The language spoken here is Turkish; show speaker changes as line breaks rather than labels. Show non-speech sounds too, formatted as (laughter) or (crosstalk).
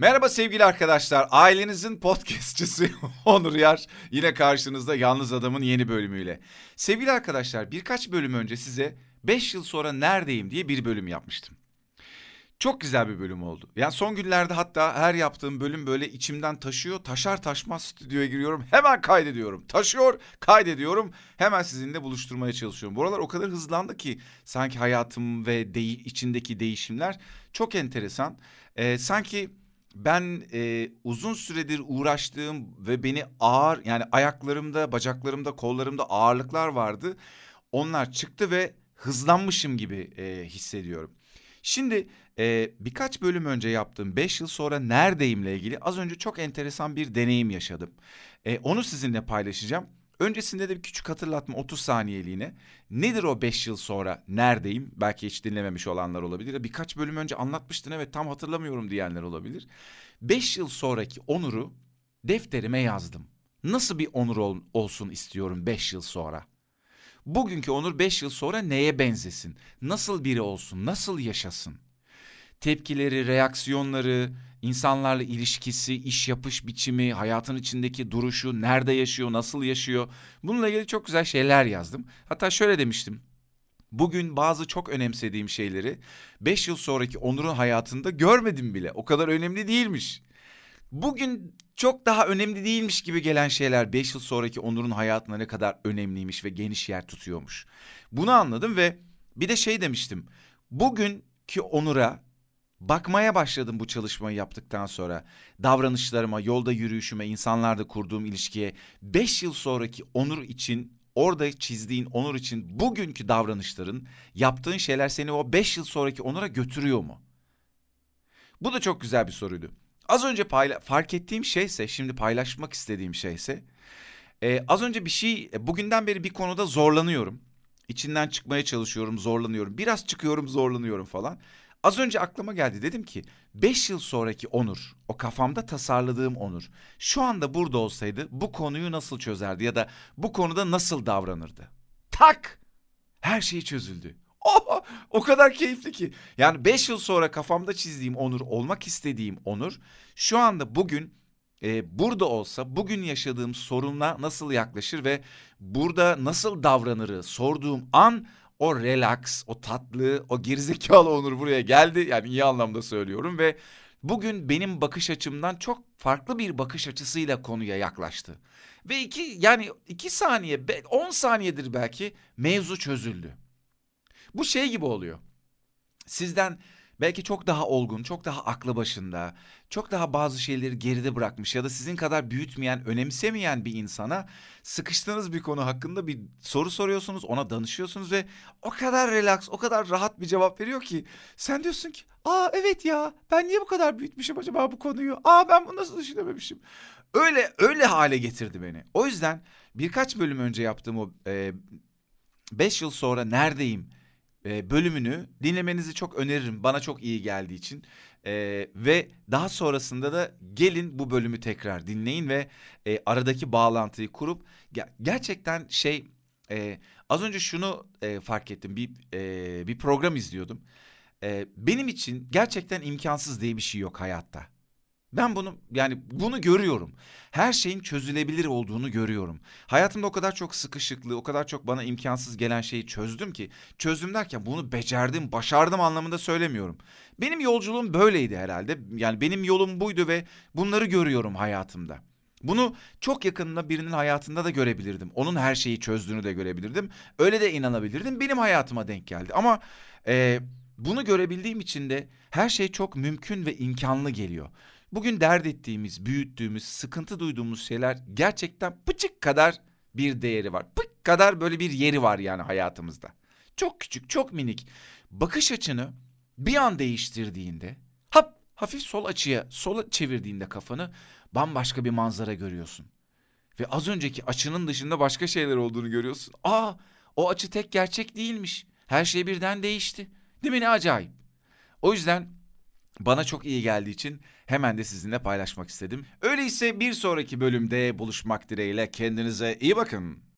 Merhaba sevgili arkadaşlar. Ailenizin podcastçısı (laughs) Onur Yar yine karşınızda Yalnız Adam'ın yeni bölümüyle. Sevgili arkadaşlar birkaç bölüm önce size 5 yıl sonra neredeyim diye bir bölüm yapmıştım. Çok güzel bir bölüm oldu. Yani son günlerde hatta her yaptığım bölüm böyle içimden taşıyor. Taşar taşmaz stüdyoya giriyorum. Hemen kaydediyorum. Taşıyor, kaydediyorum. Hemen sizinle buluşturmaya çalışıyorum. Bu aralar o kadar hızlandı ki sanki hayatım ve de içindeki değişimler çok enteresan. Ee, sanki ben e, uzun süredir uğraştığım ve beni ağır yani ayaklarımda, bacaklarımda, kollarımda ağırlıklar vardı. Onlar çıktı ve hızlanmışım gibi e, hissediyorum. Şimdi e, birkaç bölüm önce yaptığım 5 yıl sonra neredeyimle ilgili az önce çok enteresan bir deneyim yaşadım. E, onu sizinle paylaşacağım. Öncesinde de bir küçük hatırlatma 30 saniyeliğine. Nedir o 5 yıl sonra neredeyim? Belki hiç dinlememiş olanlar olabilir. Birkaç bölüm önce anlatmıştın evet tam hatırlamıyorum diyenler olabilir. 5 yıl sonraki Onur'u defterime yazdım. Nasıl bir Onur ol, olsun istiyorum 5 yıl sonra? Bugünkü Onur 5 yıl sonra neye benzesin? Nasıl biri olsun? Nasıl yaşasın? Tepkileri, reaksiyonları, insanlarla ilişkisi, iş yapış biçimi, hayatın içindeki duruşu, nerede yaşıyor, nasıl yaşıyor. Bununla ilgili çok güzel şeyler yazdım. Hatta şöyle demiştim. Bugün bazı çok önemsediğim şeyleri 5 yıl sonraki Onur'un hayatında görmedim bile. O kadar önemli değilmiş. Bugün çok daha önemli değilmiş gibi gelen şeyler 5 yıl sonraki Onur'un hayatında ne kadar önemliymiş ve geniş yer tutuyormuş. Bunu anladım ve bir de şey demiştim. Bugünkü Onur'a bakmaya başladım bu çalışmayı yaptıktan sonra. Davranışlarıma, yolda yürüyüşüme, insanlarla kurduğum ilişkiye 5 yıl sonraki Onur için orada çizdiğin Onur için bugünkü davranışların, yaptığın şeyler seni o 5 yıl sonraki Onur'a götürüyor mu? Bu da çok güzel bir soruydu. Az önce payla fark ettiğim şeyse, şimdi paylaşmak istediğim şeyse, e, az önce bir şey, e, bugünden beri bir konuda zorlanıyorum. İçinden çıkmaya çalışıyorum, zorlanıyorum. Biraz çıkıyorum, zorlanıyorum falan. Az önce aklıma geldi dedim ki 5 yıl sonraki Onur, o kafamda tasarladığım Onur şu anda burada olsaydı bu konuyu nasıl çözerdi ya da bu konuda nasıl davranırdı? Tak! Her şey çözüldü. (laughs) Oh, o kadar keyifli ki. Yani 5 yıl sonra kafamda çizdiğim Onur, olmak istediğim Onur şu anda bugün e, burada olsa bugün yaşadığım sorunla nasıl yaklaşır ve burada nasıl davranırı sorduğum an o relax, o tatlı, o gerizekalı Onur buraya geldi. Yani iyi anlamda söylüyorum ve bugün benim bakış açımdan çok farklı bir bakış açısıyla konuya yaklaştı. Ve iki yani iki saniye, on saniyedir belki mevzu çözüldü. Bu şey gibi oluyor. Sizden belki çok daha olgun, çok daha aklı başında, çok daha bazı şeyleri geride bırakmış ya da sizin kadar büyütmeyen, önemsemeyen bir insana sıkıştığınız bir konu hakkında bir soru soruyorsunuz, ona danışıyorsunuz ve o kadar relax, o kadar rahat bir cevap veriyor ki sen diyorsun ki, "Aa evet ya, ben niye bu kadar büyütmüşüm acaba bu konuyu? Aa ben bunu nasıl düşünememişim?" Öyle öyle hale getirdi beni. O yüzden birkaç bölüm önce yaptığım o 5 e, yıl sonra neredeyim? E, bölümünü dinlemenizi çok öneririm. Bana çok iyi geldiği için. E, ve daha sonrasında da gelin bu bölümü tekrar dinleyin ve e, aradaki bağlantıyı kurup ger- gerçekten şey e, az önce şunu e, fark ettim. Bir e, bir program izliyordum. E, benim için gerçekten imkansız diye bir şey yok hayatta. Ben bunu yani bunu görüyorum. Her şeyin çözülebilir olduğunu görüyorum. Hayatımda o kadar çok sıkışıklığı, o kadar çok bana imkansız gelen şeyi çözdüm ki. Çözdüm derken bunu becerdim, başardım anlamında söylemiyorum. Benim yolculuğum böyleydi herhalde. Yani benim yolum buydu ve bunları görüyorum hayatımda. Bunu çok yakınında birinin hayatında da görebilirdim. Onun her şeyi çözdüğünü de görebilirdim. Öyle de inanabilirdim. Benim hayatıma denk geldi. Ama e, bunu görebildiğim için de her şey çok mümkün ve imkanlı geliyor. Bugün dert ettiğimiz, büyüttüğümüz, sıkıntı duyduğumuz şeyler gerçekten pıçık kadar bir değeri var. Pık kadar böyle bir yeri var yani hayatımızda. Çok küçük, çok minik. Bakış açını bir an değiştirdiğinde, hap hafif sol açıya, sola çevirdiğinde kafanı bambaşka bir manzara görüyorsun. Ve az önceki açının dışında başka şeyler olduğunu görüyorsun. Aa, o açı tek gerçek değilmiş. Her şey birden değişti. Değil mi ne acayip? O yüzden bana çok iyi geldiği için hemen de sizinle paylaşmak istedim. Öyleyse bir sonraki bölümde buluşmak dileğiyle kendinize iyi bakın.